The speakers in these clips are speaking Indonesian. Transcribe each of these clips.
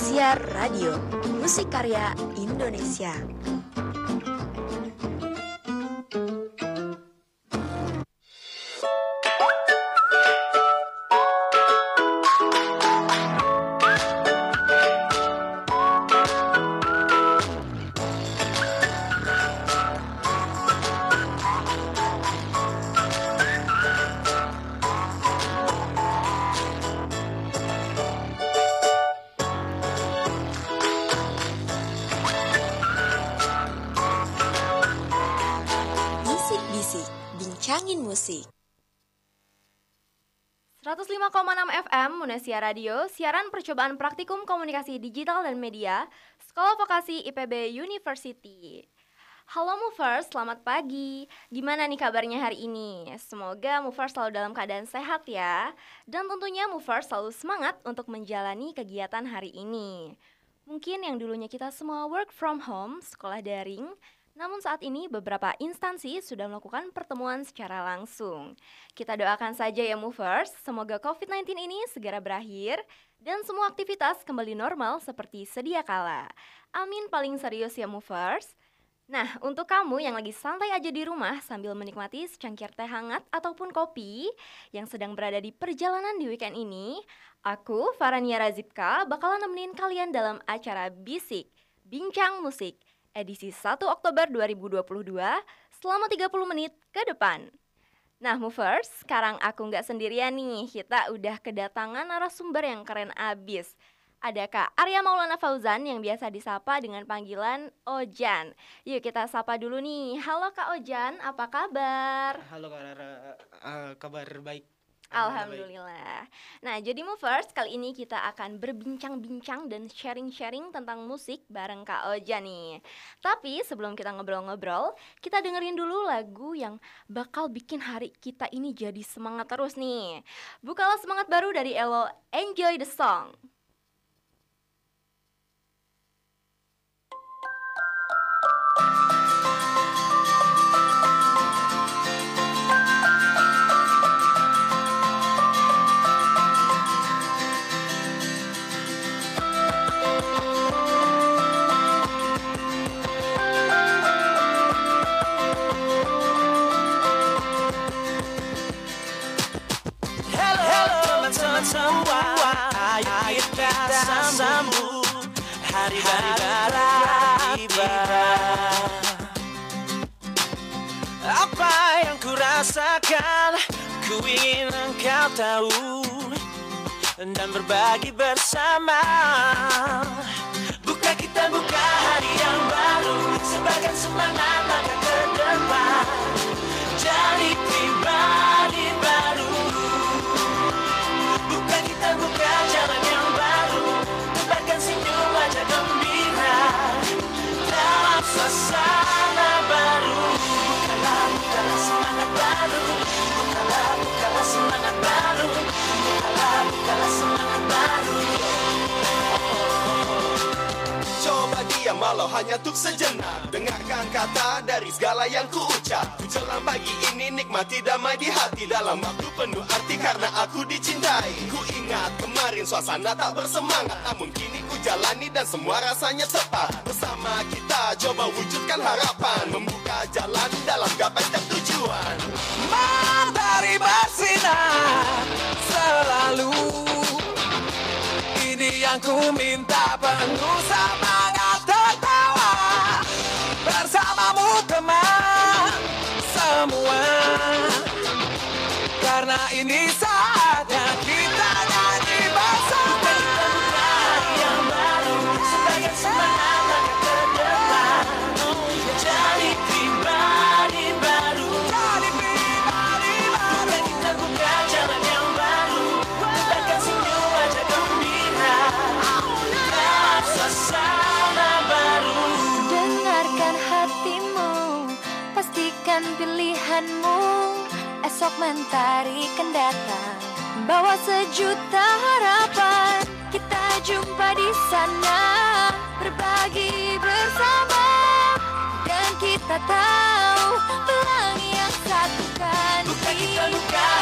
Indosiar Radio, musik karya Indonesia. FM Munesia Radio, siaran percobaan praktikum komunikasi digital dan media, Sekolah Vokasi IPB University. Halo Movers, selamat pagi. Gimana nih kabarnya hari ini? Semoga Movers selalu dalam keadaan sehat ya. Dan tentunya Movers selalu semangat untuk menjalani kegiatan hari ini. Mungkin yang dulunya kita semua work from home, sekolah daring, namun saat ini beberapa instansi sudah melakukan pertemuan secara langsung. Kita doakan saja ya movers, semoga COVID-19 ini segera berakhir dan semua aktivitas kembali normal seperti sedia kala. Amin paling serius ya movers. Nah, untuk kamu yang lagi santai aja di rumah sambil menikmati secangkir teh hangat ataupun kopi yang sedang berada di perjalanan di weekend ini, aku, Farania Razipka, bakalan nemenin kalian dalam acara Bisik, Bincang Musik, edisi 1 Oktober 2022 selama 30 menit ke depan. Nah, movers, sekarang aku nggak sendirian nih. Kita udah kedatangan narasumber yang keren abis. Ada Kak Arya Maulana Fauzan yang biasa disapa dengan panggilan Ojan. Yuk kita sapa dulu nih. Halo Kak Ojan, apa kabar? Halo Kak Rara, Eh, kabar baik. Alhamdulillah. Nah, jadi movers, kali ini kita akan berbincang-bincang dan sharing-sharing tentang musik bareng Kak Oja nih. Tapi sebelum kita ngobrol-ngobrol, kita dengerin dulu lagu yang bakal bikin hari kita ini jadi semangat terus nih. Bukalah semangat baru dari Elo, Enjoy the Song. Kita sambut hari baru tiba. Apa yang ku rasakan, ku ingin engkau tahu dan berbagi bersama. Buka kita buka hari yang baru, sebagai semangat langkah ke depan. Jadi pribadi Dalam Diam walau hanya untuk sejenak. Dengarkan kata dari segala yang ku ucap Menjelang pagi ini nikmati damai di hati. Dalam waktu penuh arti karena aku dicintai. Ku ingat kemarin suasana tak bersemangat. Namun kini ku jalani dan semua rasanya tepat. Bersama kita coba wujudkan harapan. Membuka jalan dalam gapai setiap tujuan. Matahari bersinar selalu. Ini yang ku minta penuh semangat Karena ini saatnya kita nyanyi bersama yang baru sebagai semangat ke depan Jadi pribadi baru. Jadi pribadi baru. Kita buka jalan yang baru. Tebarkan senyum wajah gembira. Dalam suasana baru. Dengarkan hatimu, pastikan pilihanmu. Esok mentari kan datang, bawa sejuta harapan. Kita jumpa di sana, berbagi bersama, dan kita tahu pelangi yang satukan Bukan kita buka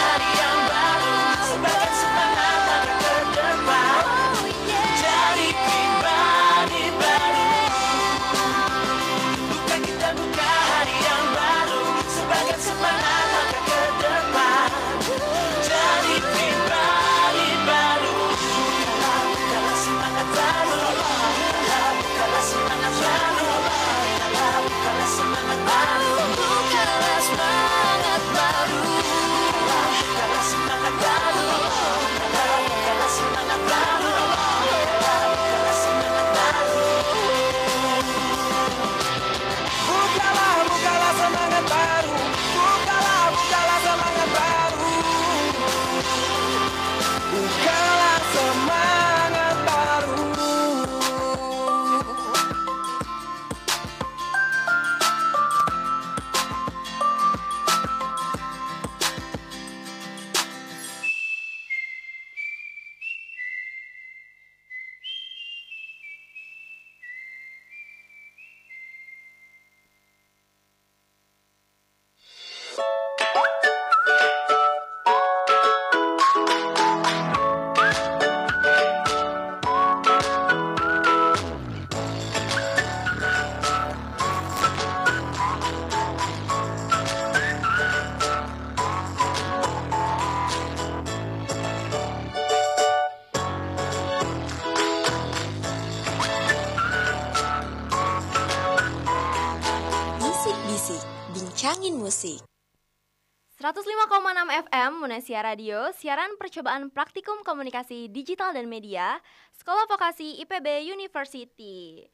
FM Munesia Radio, siaran percobaan praktikum komunikasi digital dan media, Sekolah Vokasi IPB University.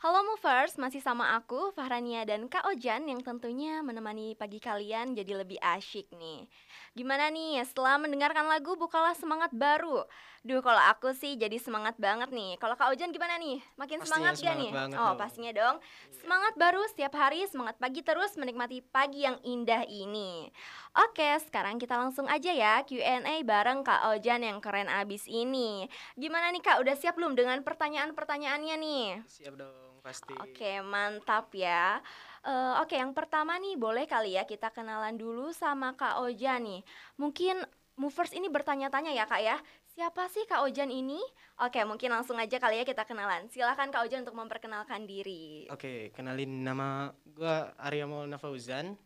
Halo Movers, masih sama aku, Fahrania dan Kak Ojan yang tentunya menemani pagi kalian jadi lebih asyik nih. Gimana nih, setelah mendengarkan lagu bukalah semangat baru. Duh, kalau aku sih jadi semangat banget nih. Kalau Kak Ojan gimana nih? Makin Pastinya semangat gak semangat nih? banget oh, dong. pastinya dong. Semangat baru setiap hari, semangat pagi terus menikmati pagi yang indah ini. Oke, sekarang kita langsung aja ya Q&A bareng Kak Ojan yang keren abis ini. Gimana nih Kak, udah siap belum dengan pertanyaan-pertanyaannya nih? Siap dong, pasti. Oke, mantap ya. Eh, Oke, yang pertama nih boleh kali ya kita kenalan dulu sama Kak Ojan nih. Mungkin movers ini bertanya-tanya ya Kak ya. Siapa sih Kak Ojan ini? Oke, mungkin langsung aja kali ya kita kenalan. Silakan Kak Ojan untuk memperkenalkan diri. Oke, kenalin nama gua Arya Maulana Fauzan.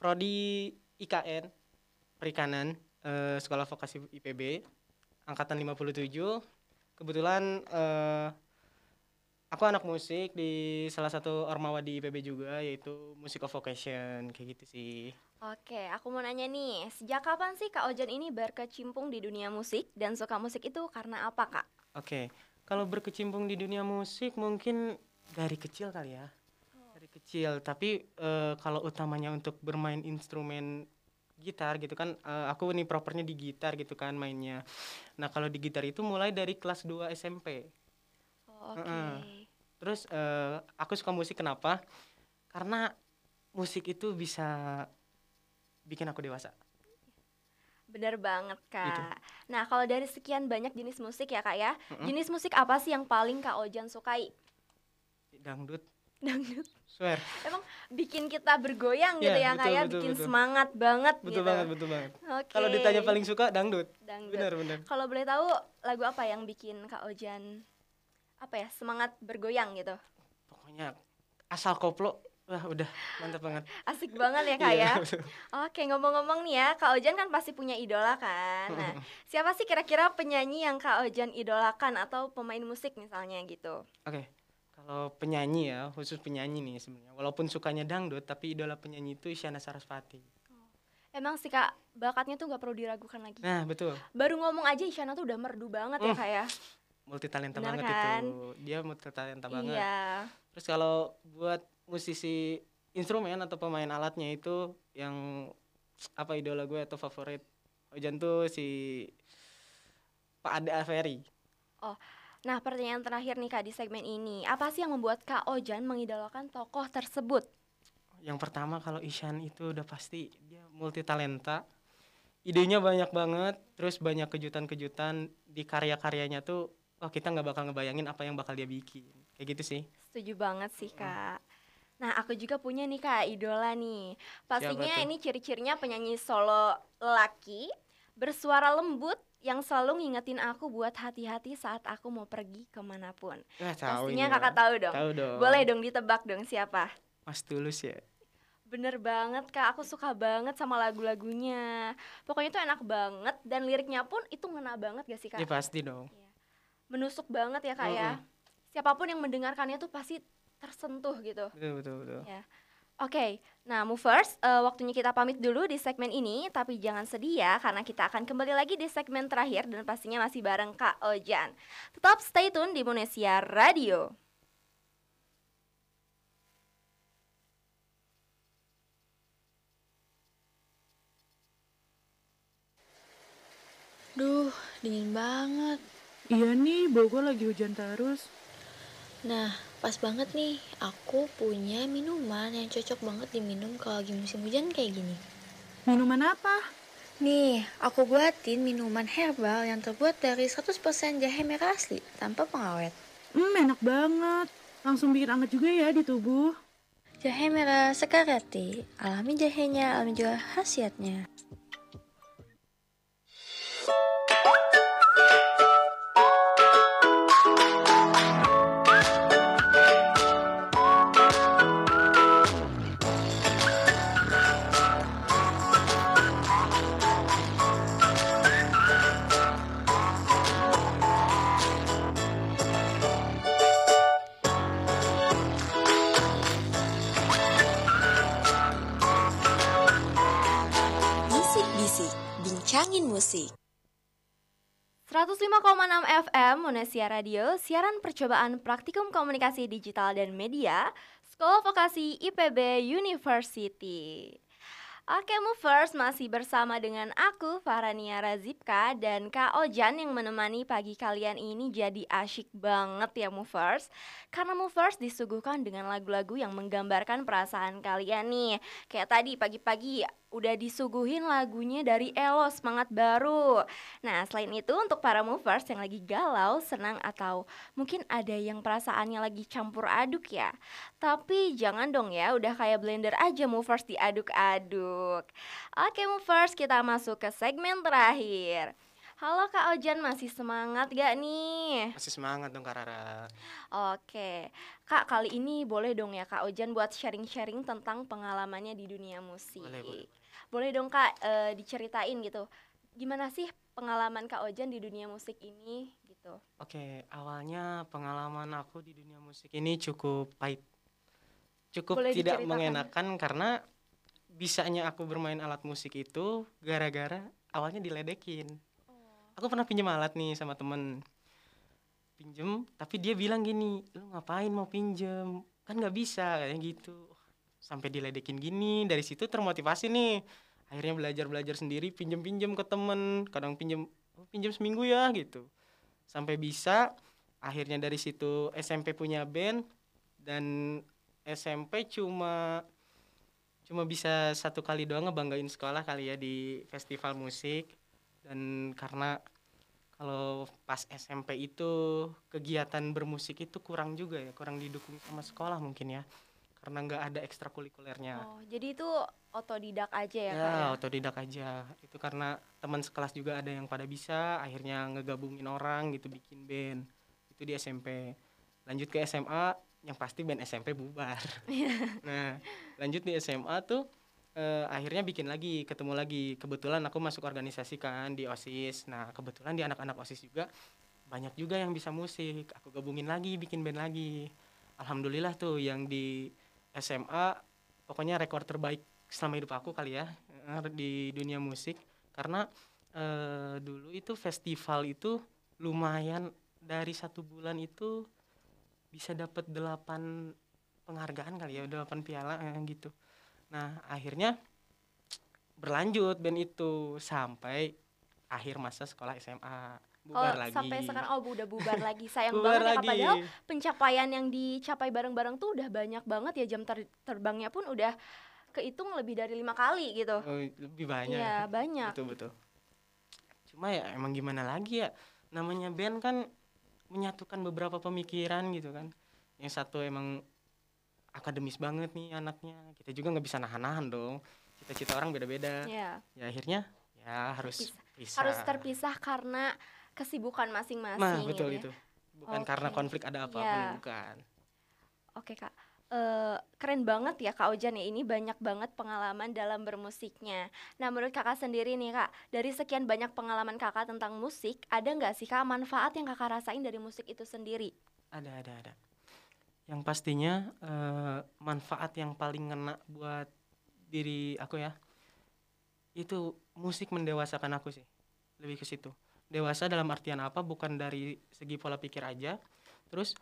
Prodi IKN Perikanan eh, Sekolah Vokasi IPB angkatan 57. Kebetulan eh, aku anak musik di salah satu ormawa di IPB juga yaitu Music of Vocation kayak gitu sih. Oke, aku mau nanya nih, sejak kapan sih Kak Ojan ini berkecimpung di dunia musik dan suka musik itu karena apa Kak? Oke, kalau berkecimpung di dunia musik mungkin dari kecil kali ya. Kecil, tapi eh, kalau utamanya untuk bermain instrumen gitar gitu kan eh, aku nih propernya di gitar gitu kan mainnya. Nah, kalau di gitar itu mulai dari kelas 2 SMP. Oh, Oke. Heeh. Terus eh, aku suka musik kenapa? Karena musik itu bisa bikin aku dewasa. Bener banget Kak. Gitu. Nah, kalau dari sekian banyak jenis musik ya Kak ya, Mm-mm. jenis musik apa sih yang paling Kak Ojan sukai? Dangdut, Dangdut. swear. Emang bikin kita bergoyang gitu Iya, ya betul, ya, betul, bikin betul. semangat banget Betul gitu. banget, betul banget. Oke. Kalau ditanya paling suka dangdut. Dangdut. Bener, bener. Kalau boleh tahu lagu apa yang bikin Kak Ojan apa ya semangat bergoyang gitu? pokoknya asal koplo wah udah mantap banget Asik banget ya Kak Iya, ya. Oke ngomong-ngomong nih ya, Kak Ojan kan pasti punya idola kan. Nah, siapa sih kira-kira penyanyi yang Kak Ojan idolakan atau pemain musik misalnya gitu? oke kalau penyanyi ya khusus penyanyi nih sebenarnya walaupun sukanya dangdut tapi idola penyanyi itu Isyana Sarasvati Emang sih Kak, bakatnya tuh gak perlu diragukan lagi. nah betul Baru ngomong aja Isyana tuh udah merdu banget ya Mm. Kak ya. multi talenta banget kan? itu dia multi talenta banget Iya. terus kalau buat musisi instrumen atau pemain alatnya itu yang apa idola gue atau favorit Ojan tuh si Pak Ade Aferi Nah, pertanyaan terakhir nih Kak di segmen ini. Apa sih yang membuat Kak Ojan mengidolakan tokoh tersebut? yang pertama kalau Isyan itu udah pasti dia multi talenta idenya banyak banget terus banyak kejutan-kejutan di karya-karyanya tuh wah kita nggak bakal ngebayangin apa yang bakal dia bikin kayak gitu sih Setuju banget sih Kak. Nah, aku juga punya nih Kak idola nih. Pastinya ini ciri-cirinya penyanyi solo lelaki bersuara lembut yang selalu ngingetin aku buat hati-hati saat aku mau pergi ke mana pun. Wah, tahu Pastinya ini kakak tahu dong. tahu dong. Boleh dong ditebak dong siapa? Mas Tulus ya? Bener banget kak, aku suka banget sama lagu-lagunya. Pokoknya tuh enak banget dan liriknya pun itu ngena banget gak sih kak? ya pasti dong. Menusuk banget ya kak ya. Siapa pun yang mendengarkannya tuh pasti tersentuh gitu. Betul betul betul. Ya. Oke, nah movers, eh, waktunya kita pamit dulu di segmen ini Tapi jangan sedih ya, karena kita akan kembali lagi di segmen terakhir Dan pastinya masih bareng Kak Ojan Tetap stay tune di Indonesia Radio Duh, dingin banget. Iya nih, Bogor lagi hujan terus. Nah, pas banget nih, aku punya minuman yang cocok banget diminum kalau lagi musim hujan kayak gini. Minuman apa? Nih, aku buatin minuman herbal yang terbuat dari 100% jahe merah asli tanpa pengawet. Hmm, enak banget. Langsung bikin anget juga ya di tubuh. Jahe merah sekarati, alami jahenya, alami juga khasiatnya. Kencangin musik. 105,6 FM Monesia Radio, siaran percobaan praktikum komunikasi digital dan media, Sekolah Vokasi IPB University. Oke Movers, masih bersama dengan aku Farania Razipka dan Kak Ojan yang menemani pagi kalian ini jadi asyik banget ya Movers Karena Movers disuguhkan dengan lagu-lagu yang menggambarkan perasaan kalian nih Kayak tadi pagi-pagi udah disuguhin lagunya dari Elo Semangat Baru. Nah, selain itu untuk para movers yang lagi galau, senang atau mungkin ada yang perasaannya lagi campur aduk ya. Tapi jangan dong ya, udah kayak blender aja movers diaduk-aduk. Oke movers, kita masuk ke segmen terakhir. Halo Kak Ojan, masih semangat gak nih? Masih semangat dong Kak Rara. Oke, Kak kali ini boleh dong ya Kak Ojan buat sharing-sharing tentang pengalamannya di dunia musik. Boleh, boleh. Boleh dong Kak eh, diceritain gitu. Gimana sih pengalaman Kak Ojan di dunia musik ini gitu? Oke, awalnya pengalaman aku di dunia musik ini cukup pahit. Cukup Boleh tidak mengenakan karena bisanya aku bermain alat musik itu gara-gara awalnya diledekin. Aku pernah pinjam alat nih sama temen. Pinjem tapi dia bilang gini lu ngapain mau pinjem kan nggak bisa kayak gitu. Sampai diledekin gini dari situ termotivasi nih. Akhirnya belajar belajar sendiri pinjem pinjem ke temen. Kadang pinjem "Oh, pinjem seminggu ya gitu. Sampai bisa akhirnya dari situ SMP punya band dan SMP cuma cuma bisa satu kali doang ngebanggain sekolah kali ya di festival musik dan karena kalau pas SMP itu kegiatan bermusik itu kurang juga ya kurang didukung sama sekolah mungkin ya. Karena nggak ada ekstrakurikulernya. Oh, jadi itu otodidak aja ya, ya, Kak ya? otodidak aja. Itu karena teman sekelas juga ada yang pada bisa akhirnya ngegabungin orang gitu bikin band. Itu di SMP lanjut ke SMA yang pasti band SMP bubar. Nah lanjut di SMA tuh eh, akhirnya bikin lagi ketemu lagi. Kebetulan aku masuk organisasi kan di osis. Nah kebetulan di anak-anak osis juga banyak juga yang bisa musik. Aku gabungin lagi bikin band lagi. Alhamdulillah tuh yang di SMA pokoknya rekor terbaik selama hidup aku kali ya eh, di dunia musik. Karena eh, dulu itu festival itu lumayan dari satu bulan itu bisa dapat delapan penghargaan kali ya delapan piala gitu nah akhirnya berlanjut band itu sampai akhir masa sekolah SMA Oh, bubar lagi. sampai sekarang oh udah bubar lagi. Sayang bubar banget ya lagi. Padahal pencapaian yang dicapai bareng-bareng tuh udah banyak banget ya. Jam ter- terbangnya pun udah kehitung lebih dari lima kali gitu. Oh, lebih banyak. Iya, banyak. betul betul. Cuma ya emang gimana lagi ya? Namanya band kan menyatukan beberapa pemikiran gitu kan. Yang satu emang akademis banget nih anaknya kita juga nggak bisa nahan-nahan dong cita-cita orang beda-beda Iya. ya akhirnya ya harus Terpisah. pisah Harus terpisah karena kesibukan masing-masing nah betul gitu ya. itu bukan karena Oke. konflik ada apa pun Iya. bukan Oke Kak, Eh, keren banget ya Kak Ojan ya ini banyak banget pengalaman dalam bermusiknya. Nah menurut kakak sendiri nih Kak, dari sekian banyak pengalaman kakak tentang musik, ada nggak sih Kak manfaat yang kakak rasain dari musik itu sendiri? ada ada ada yang pastinya eh, manfaat yang paling ngena buat diri aku ya itu musik mendewasakan aku sih lebih ke situ. Dewasa dalam artian apa? Bukan dari segi pola pikir aja. Terus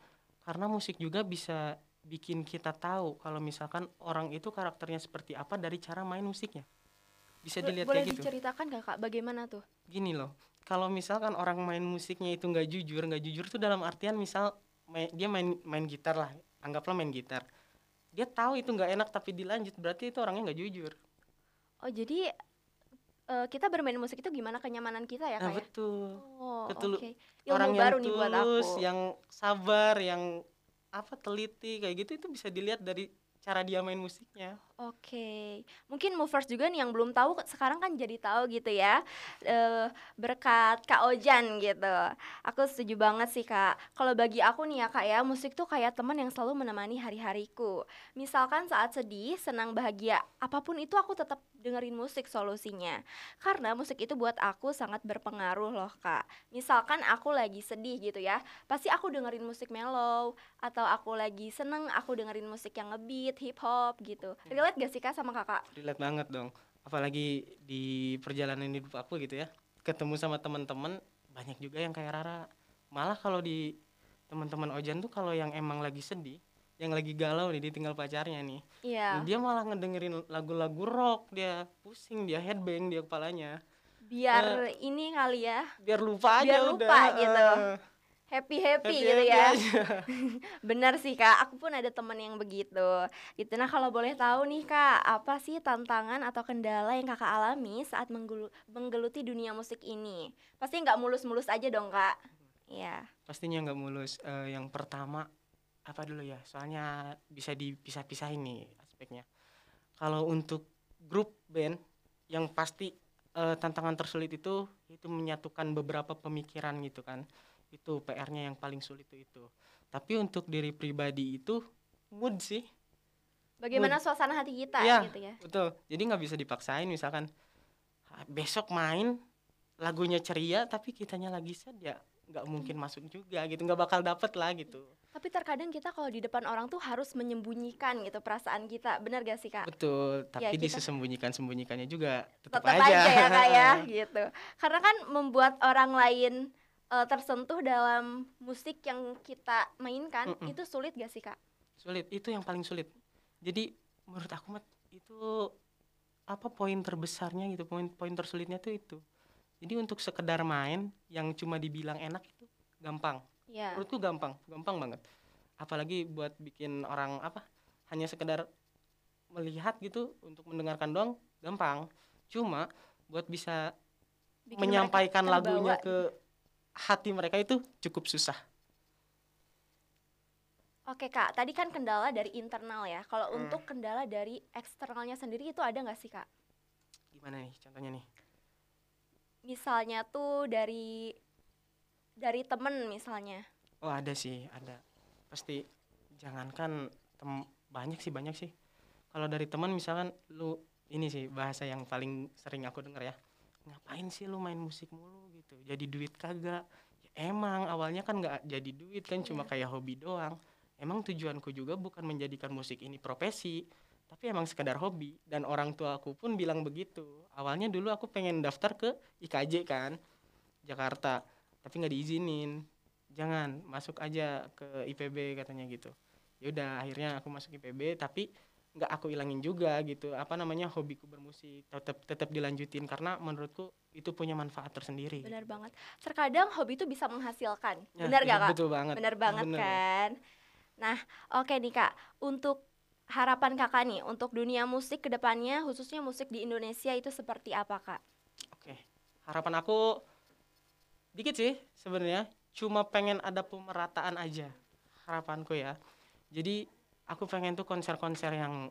karena musik juga bisa bikin kita tahu kalau misalkan orang itu karakternya seperti apa dari cara main musiknya. Bisa Bo- dilihat Boleh kayak gitu. diceritakan gak Kak? Bagaimana tuh? gini loh kalau misalkan orang main musiknya itu nggak jujur nggak jujur tuh dalam artian misal main- dia main main gitar lah anggaplah main gitar dia tahu itu nggak enak tapi dilanjut berarti itu orangnya nggak jujur Oh jadi eh, kita bermain musik itu gimana kenyamanan kita ya nah Kak ya? betul Oh betul oke. Ilmu orang yang baru nih buat aku. tulus yang sabar yang apa teliti kayak gitu itu bisa dilihat dari cara dia main musiknya Oke, mungkin movers juga nih yang belum tahu sekarang kan jadi tahu gitu ya eh, berkat Kak Ojan gitu. Aku setuju banget sih Kak. Kalau bagi aku nih ya Kak ya, musik tuh kayak teman yang selalu menemani hari-hariku. Misalkan saat sedih, senang, bahagia, apa pun itu aku tetap dengerin musik solusinya. Karena musik itu buat aku sangat berpengaruh loh Kak. Misalkan aku lagi sedih gitu ya, pasti aku dengerin musik mellow atau aku lagi seneng aku dengerin musik yang ngebeat hip hop gitu gak sih kak sama kakak? Relate banget dong. Apalagi di perjalanan hidup aku gitu ya. Ketemu sama teman-teman banyak juga yang kayak Rara. Malah kalau di teman-teman Ojan tuh kalau yang emang lagi sedih yang lagi galau nih ditinggal pacarnya nih. Iya. dia malah ngedengerin lagu-lagu rock dia pusing dia headbang dia kepalanya. Biar ini kali ya, biar lupa aja Biar udah lupa gitu. Eh, happy happy, happy gitu happy ya. aja. Benar sih kak, aku pun ada temen yang begitu. Gitu. Nah kalau boleh tahu nih kak, apa sih tantangan atau kendala yang kakak alami saat menggelu- menggeluti dunia musik ini? Pasti nggak mulus-mulus aja dong kak. Iya. pastinya nggak mulus Eh, yang pertama apa dulu ya soalnya bisa dipisah-pisahin nih aspeknya kalau untuk grup band yang pasti eh, tantangan tersulit itu itu menyatukan beberapa pemikiran gitu kan itu PR-nya yang paling sulit itu itu tapi untuk diri pribadi itu mood sih Bagaimana suasana hati kita Iya. gitu ya? betul jadi nggak bisa dipaksain misalkan "Ah, besok main lagunya ceria tapi kitanya lagi sad ya nggak mungkin masuk juga gitu nggak bakal dapet lah gitu Tapi terkadang kita kalau di depan orang tuh harus menyembunyikan gitu perasaan kita. Benar gak sih kak? betul tapi Ya, kita- disembunyikan sembunyikannya juga tetap, tetap aja. ya kak ya gitu karena kan membuat orang lain eh, tersentuh dalam musik yang kita mainkan Mm-mm. itu sulit gak sih kak? Sulit itu yang paling sulit. Jadi menurut aku Mat, itu apa poin terbesarnya gitu poin poin tersulitnya tuh itu. Jadi untuk sekedar main yang cuma dibilang enak itu gampang. Ya menurutku gampang gampang banget. Apalagi buat bikin orang apa hanya sekedar melihat gitu untuk mendengarkan doang gampang. Cuma buat bisa Bikin menyampaikan lagunya ke hati mereka itu cukup susah. Oke kak. Tadi kan kendala dari internal ya. Kalau Hmm. untuk kendala dari eksternalnya sendiri itu ada nggak sih kak? Gimana nih contohnya nih? Misalnya tuh dari dari temen misalnya. Oh ada sih ada. Pasti jangankan tem banyak sih banyak sih. Kalau dari teman misalkan lu ini sih bahasa yang paling sering aku denger ya ngapain sih lu main musik mulu gitu? Jadi duit kagak. Ya, emang awalnya kan nggak jadi duit kan cuma kayak hobi doang. Emang tujuanku juga bukan menjadikan musik ini profesi tapi emang sekedar hobi. Dan orang tua aku pun bilang begitu. Awalnya dulu aku pengen daftar ke IKJ kan Jakarta tapi nggak diizinin. Jangan masuk aja ke IPB katanya gitu. Yaudah akhirnya aku masuk IPB tapi nggak aku ilangin juga gitu apa namanya hobiku bermusik tetap tetap dilanjutin karena menurutku itu punya manfaat tersendiri benar banget terkadang hobi itu bisa menghasilkan Ya, benar iya, gak kak betul banget Bener banget Bener. kan. Nah, oke nih Kak. Untuk harapan Kakak nih untuk dunia musik ke depannya khususnya musik di Indonesia itu seperti apa Kak? Oke, harapan aku dikit sih sebenarnya, cuma pengen ada pemerataan aja harapanku ya. Jadi aku pengen tuh konser-konser yang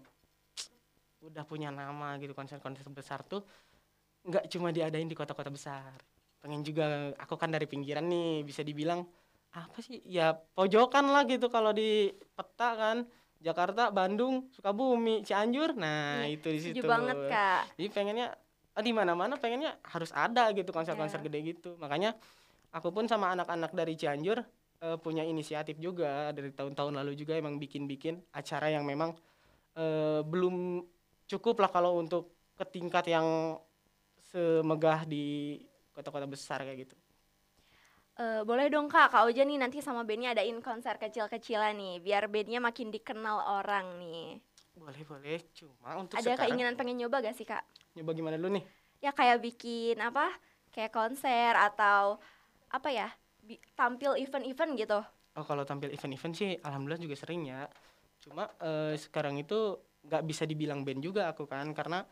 udah punya nama gitu, konser-konser besar tuh nggak cuma diadain di kota-kota besar. Pengen juga aku kan dari pinggiran nih, bisa dibilang apa sih? Ya pojokan lah gitu kalau di peta kan. Jakarta, Bandung, Sukabumi, Cianjur. Nah, Iya, itu di situ. Banget Kak. Jadi pengennya ah, di mana-mana pengennya harus ada gitu konser-konser Iya. gede gitu. Makanya aku pun sama anak-anak dari Cianjur eh, punya inisiatif juga dari tahun-tahun lalu juga emang bikin-bikin acara yang memang eh, belum cukup lah kalau untuk ke tingkat yang semegah di kota-kota besar kayak gitu. Eh, boleh dong Kak, Kak Oja nih nanti sama bandnya adain konser kecil-kecilan nih, biar bandnya makin dikenal orang nih. Boleh boleh, cuma untuk Ada sekarang keinginan pengen nyoba gak sih Kak? nyoba gimana dulu nih? Ya kayak bikin apa? Kayak konser atau apa ya? Tampil event-event gitu. Oh kalau tampil event-event sih alhamdulillah juga sering ya. Cuma eh, sekarang itu nggak bisa dibilang band juga aku kan karena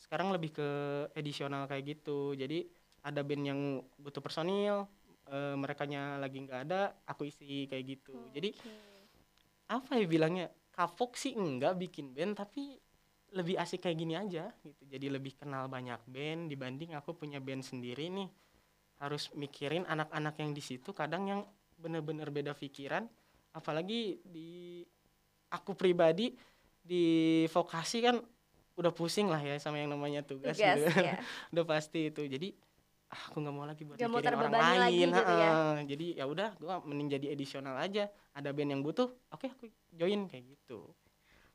sekarang lebih ke edisional kayak gitu. Jadi ada band yang butuh personil, eh, merekanya lagi nggak ada, aku isi kayak gitu. Jadi Oke. apa ya bilangnya? Kapok sih enggak bikin band tapi lebih asik kayak gini aja gitu. Jadi lebih kenal banyak band dibanding aku punya band sendiri nih. Harus mikirin anak-anak yang di situ kadang yang bener-bener beda pikiran. Apalagi di aku pribadi di vokasi kan udah pusing lah ya sama yang namanya tugas, Tugas gitu. ya. udah pasti itu. Jadi ah, aku nggak mau lagi buat mau mikirin orang terbebani lagi lain. gitu ya. jadi ya udah gua mending jadi edisional aja. Ada band yang butuh oke aku join kayak gitu.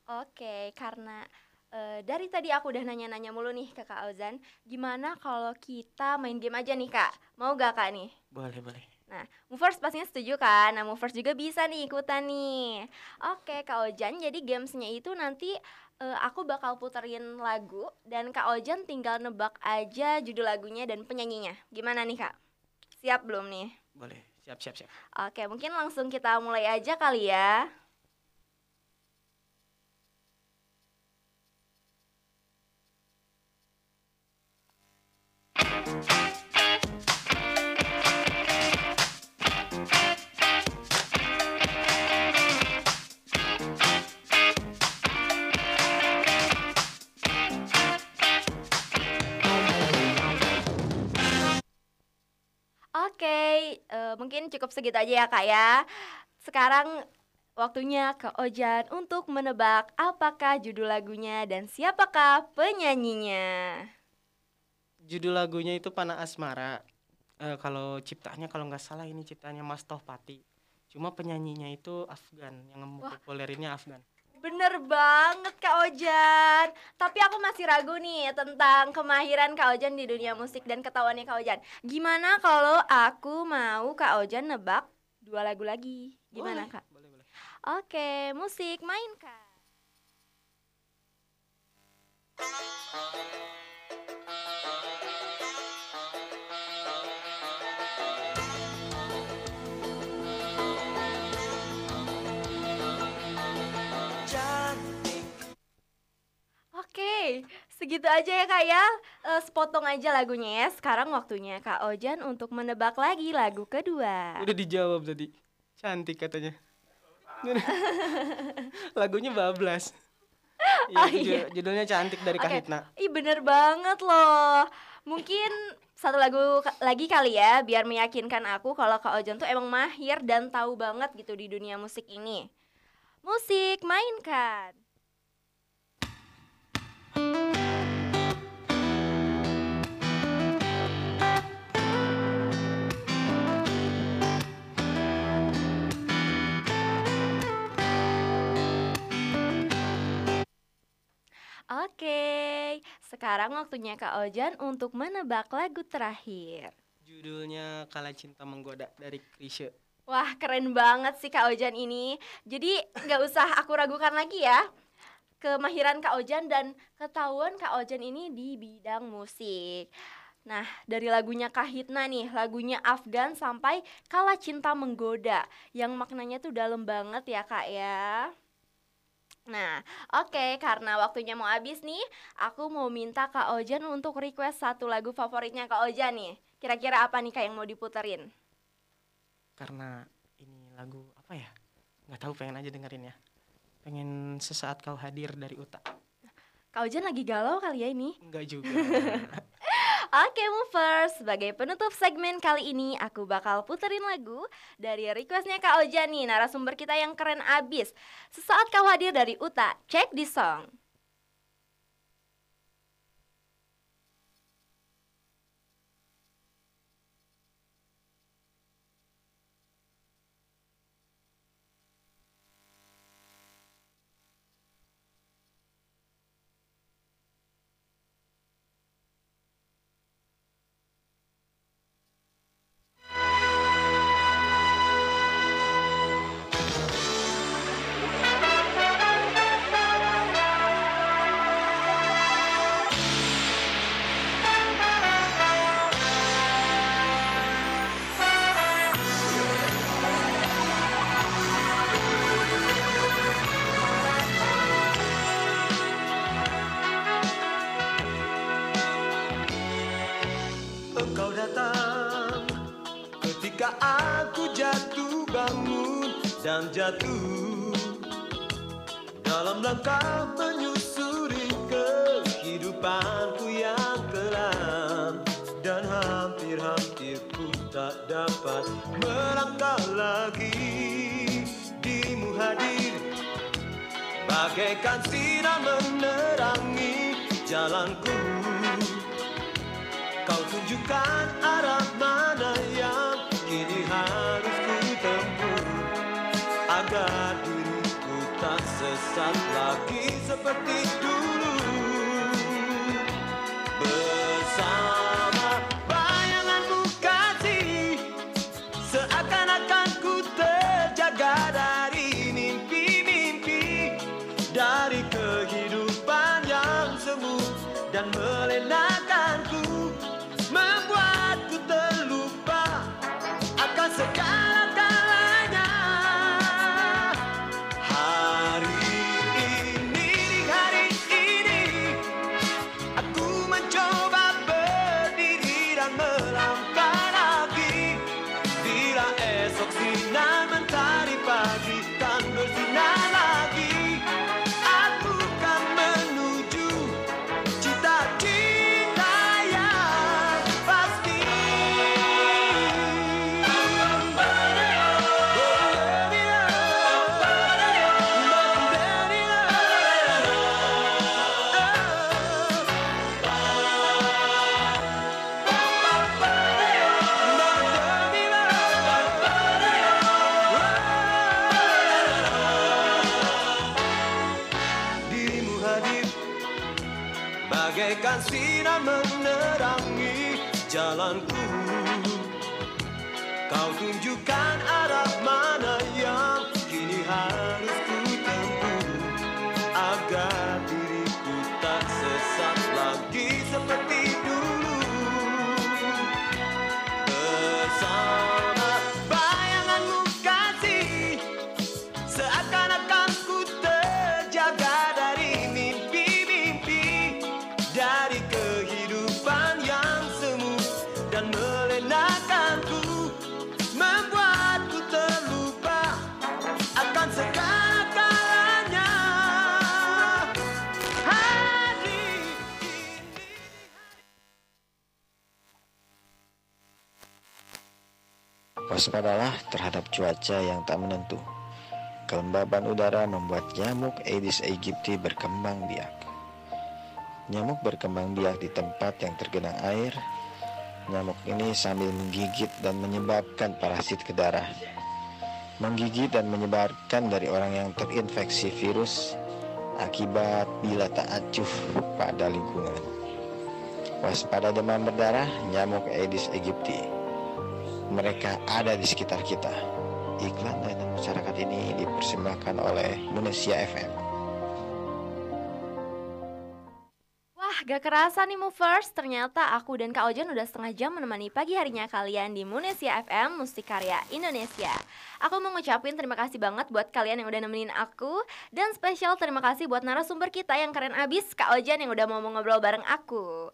Oke, karena eh, dari tadi aku udah nanya-nanya mulu nih ke Kak Ozan, gimana kalau kita main game aja nih Kak? Mau gak Kak nih? Boleh, boleh. Nah, Movers pastinya setuju kan? Nah, Movers juga bisa nih ikutan nih. Oke, Kak Ojan, jadi gamesnya itu nanti eh, aku bakal puterin lagu dan Kak Ojan tinggal nebak aja judul lagunya dan penyanyinya. Gimana nih Kak? Siap belum nih? Boleh. Siap, siap, siap. Oke, mungkin langsung kita mulai aja kali ya. Oke, eh, mungkin cukup segitu aja ya Kak ya. Sekarang waktunya Kak Ojan untuk menebak apakah judul lagunya dan siapakah penyanyinya. Judul lagunya itu Panah Asmara. Eh, kalau ciptanya kalau nggak salah ini ciptanya Mas Tohpati. Cuma penyanyinya itu Afgan, yang populerinnya Afgan. Bener banget Kak Ojan Tapi aku masih ragu nih tentang kemahiran Kak Ojan di dunia musik dan ketahuannya Kak Ojan Gimana kalau aku mau Kak Ojan nebak dua lagu lagi? Gimana Boleh, Kak? Boleh, boleh. Oke, musik main Kak Oke, segitu aja ya Kak ya Eh, Sepotong aja lagunya ya Sekarang waktunya Kak Ojan untuk menebak lagi lagu kedua Udah dijawab tadi. Cantik katanya. Lagunya bablas. Iya, Oh, iya. ju- judulnya cantik dari Oke. Kahitna. Ih bener banget loh Mungkin satu lagu lagi kali ya Biar meyakinkan aku kalau Kak Ojan tuh emang mahir dan tahu banget gitu di dunia musik ini Musik mainkan Oke, sekarang waktunya Kak Ojan untuk menebak lagu terakhir. Judulnya Kala Cinta Menggoda dari Krisye. Wah keren banget sih Kak Ojan ini. Jadi nggak usah aku ragukan lagi ya Kemahiran Kak Ojan dan ketahuan Kak Ojan ini di bidang musik. Nah dari lagunya Kahitna nih Lagunya Afgan sampai Kala Cinta Menggoda Yang maknanya tuh dalam banget ya Kak ya Nah, oke, karena waktunya mau habis nih, aku mau minta Kak Ojan untuk request satu lagu favoritnya Kak Ojan nih. Kira-kira apa nih Kak yang mau diputerin? Karena ini lagu apa ya? Nggak tahu pengen aja dengerin ya. Pengen sesaat kau hadir dari Uta. Kak Ojan lagi galau kali ya ini. Enggak juga. Oke movers, sebagai penutup segmen kali ini aku bakal puterin lagu dari requestnya Kak Ojan nih, narasumber kita yang keren abis. Sesaat kau hadir dari Uta, check di song. Saat lagi seperti dulu. Bersama bayanganmu kasih Seakan-akan ku terjaga dari mimpi-mimpi Dari kehidupan yang semu dan melenakan Waspadalah terhadap cuaca yang tak menentu. Kelembaban udara membuat nyamuk Aedes aegypti berkembang biak. Nyamuk berkembang biak di tempat yang tergenang air. Nyamuk ini sambil menggigit dan menyebabkan parasit ke darah. Menggigit dan menyebarkan dari orang yang terinfeksi virus akibat bila tak acuh pada lingkungan. Waspada demam berdarah, nyamuk Aedes aegypti mereka ada di sekitar kita. Iklan layanan masyarakat ini dipersembahkan oleh Indonesia FM. Gak kerasa nih movers, ternyata aku dan Kak Ojan udah setengah jam menemani pagi harinya kalian di Munesia FM Musik Karya Indonesia. Aku mau ngucapin terima kasih banget buat kalian yang udah nemenin aku dan spesial terima kasih buat narasumber kita yang keren abis Kak Ojan yang udah mau ngobrol bareng aku.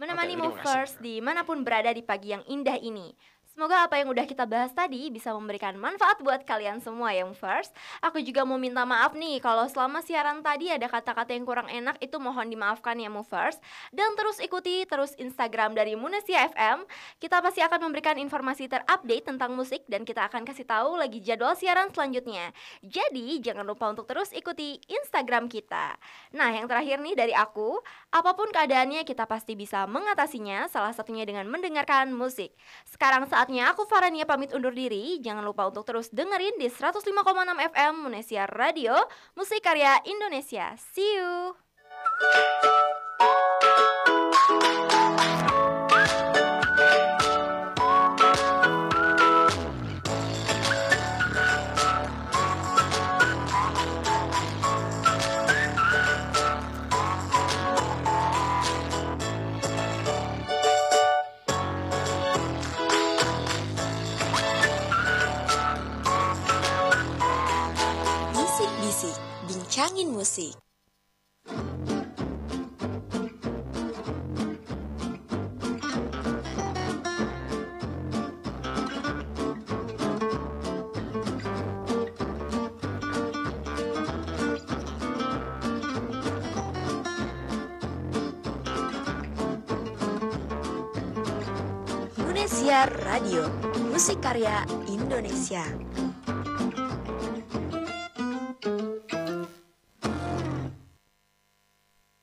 Menemani terima movers di mana pun berada di pagi yang indah ini. Semoga apa yang udah kita bahas tadi bisa memberikan manfaat buat kalian semua yang first. Aku juga mau minta maaf nih kalau selama siaran tadi ada kata-kata yang kurang enak itu mohon dimaafkan ya movers. Dan terus ikuti terus Instagram dari Munesia FM. Kita pasti akan memberikan informasi terupdate tentang musik dan kita akan kasih tahu lagi jadwal siaran selanjutnya. Jadi jangan lupa untuk terus ikuti Instagram kita. Nah yang terakhir nih dari aku, apa pun keadaannya kita pasti bisa mengatasinya salah satunya dengan mendengarkan musik. Sekarang saatnya aku Farania pamit undur diri. Jangan lupa untuk terus dengerin di 105,6 FM Munesia Radio, musik karya Indonesia. See you. Radio, musik karya Indonesia.